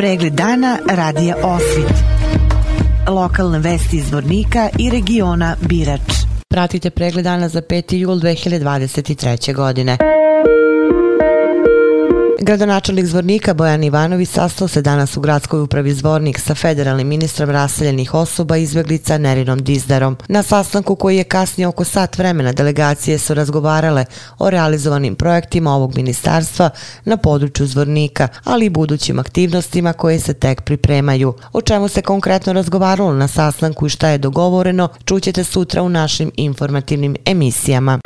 Pregled dana radija Osvit. Lokalne vesti iz Vornika i regiona Birač. Pratite pregled dana za 5. jul 2023. godine. Gradonačelnik Zvornika Bojan Ivanović sastao se danas u gradskoj upravi Zvornik sa federalnim ministrom raseljenih osoba izbjeglica Nerinom Dizdarom. Na sastanku koji je kasnije oko sat vremena delegacije su razgovarale o realizovanim projektima ovog ministarstva na području Zvornika, ali i budućim aktivnostima koje se tek pripremaju. O čemu se konkretno razgovaralo na sastanku i šta je dogovoreno, čućete sutra u našim informativnim emisijama.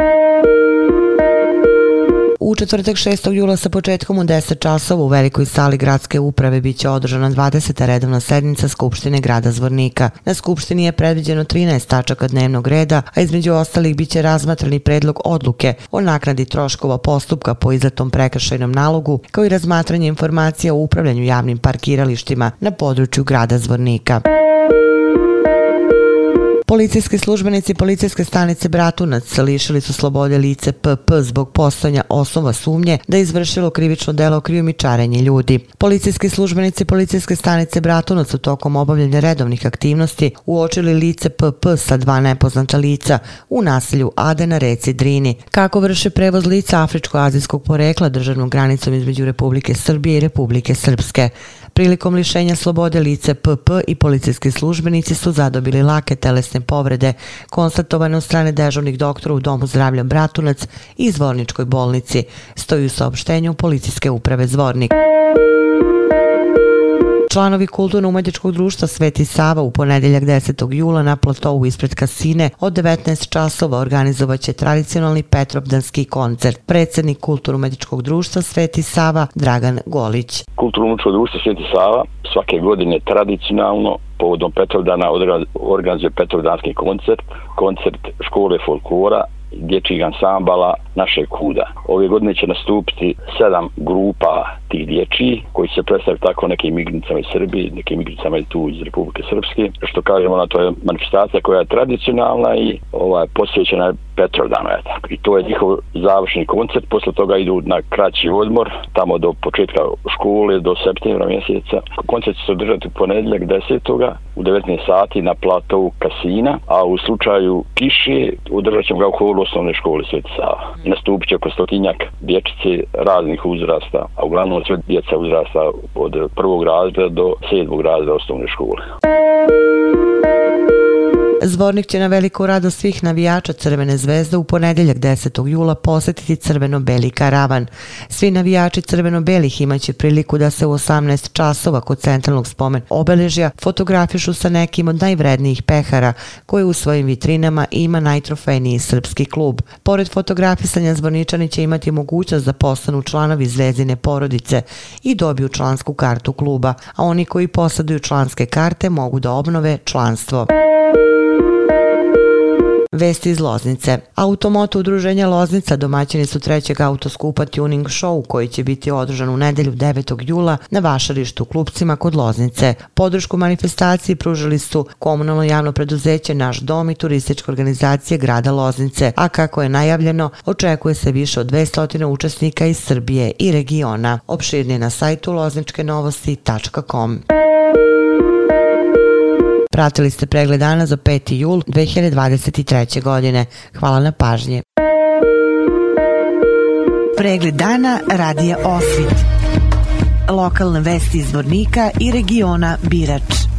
U četvrtak 6. jula sa početkom u 10 časova u velikoj sali gradske uprave bit će održana 20. redovna sednica Skupštine grada Zvornika. Na Skupštini je predviđeno 13 tačaka dnevnog reda, a između ostalih bit će razmatrani predlog odluke o naknadi troškova postupka po izletom prekršajnom nalogu, kao i razmatranje informacija o upravljanju javnim parkiralištima na području grada Zvornika. Policijski službenici policijske stanice Bratunac lišili su slobode lice PP zbog postojanja osnova sumnje da je izvršilo krivično delo krijumičarenje ljudi. Policijski službenici policijske stanice Bratunac su tokom obavljanja redovnih aktivnosti uočili lice PP sa dva nepoznata lica u naselju Ade na reci Drini. Kako vrše prevoz lica afričko-azijskog porekla državnom granicom između Republike Srbije i Republike Srpske. Prilikom lišenja slobode lice PP i policijski službenici su zadobili lake telesne povrede konstatovane od strane dežurnih doktora u Domu zdravlja Bratunac i Zvorničkoj bolnici, stoji u saopštenju policijske uprave Zvornik. Članovi kulturno-umetničkog društva Sveti Sava u ponedeljak 10. jula na platovu ispred kasine od 19 časova organizovaće tradicionalni Petrovdanski koncert. Predsjednik kulturno-umetničkog društva Sveti Sava Dragan Golić. Kulturno-umetničko društvo Sveti Sava svake godine tradicionalno povodom Petrovdana organizuje Petrovdanski koncert, koncert škole folklora dječjih ansambala naše kuda. Ove godine će nastupiti sedam grupa tih dječji koji se predstavljaju tako nekim migrinicama iz Srbije, nekim migrinicama tu iz Republike Srpske. Što kažemo, ona to je manifestacija koja je tradicionalna i ovaj, posvećena Petrovdanu. Je tako. I to je njihov završni koncert. Posle toga idu na kraći odmor, tamo do početka škole, do septembra mjeseca. Koncert će se održati u ponedljak 10. u 19 sati na platovu Kasina, a u slučaju kiše održat ćemo ga u holu osnovne škole Sveti Sava nastupit će oko stotinjak dječice raznih uzrasta, a uglavnom sve djeca uzrasta od prvog razreda do sedmog razreda osnovne škole. Zvornik će na veliku rado svih navijača Crvene zvezde u ponedeljak 10. jula posjetiti Crveno-Beli karavan. Svi navijači Crveno-Belih imaće priliku da se u 18 časova kod centralnog spomen obeležja fotografišu sa nekim od najvrednijih pehara koji u svojim vitrinama ima najtrofejniji srpski klub. Pored fotografisanja Zvorničani će imati mogućnost da postanu članovi zvezdine porodice i dobiju člansku kartu kluba, a oni koji posaduju članske karte mogu da obnove članstvo. Vesti iz Loznice. Automoto udruženja Loznica domaćini su trećeg autoskupa Tuning Show koji će biti održan u nedelju 9. jula na Vašarištu klupcima kod Loznice. Podršku manifestaciji pružili su komunalno javno preduzeće Naš dom i turističke organizacije grada Loznice, a kako je najavljeno, očekuje se više od 200 učesnika iz Srbije i regiona. Opširnije na sajtu lozničkenovosti.com. Pratili ste pregled dana za 5. jul 2023. godine. Hvala na pažnje. Pregled dana radija Osvit. Lokalne vesti iz Vornika i regiona Birač.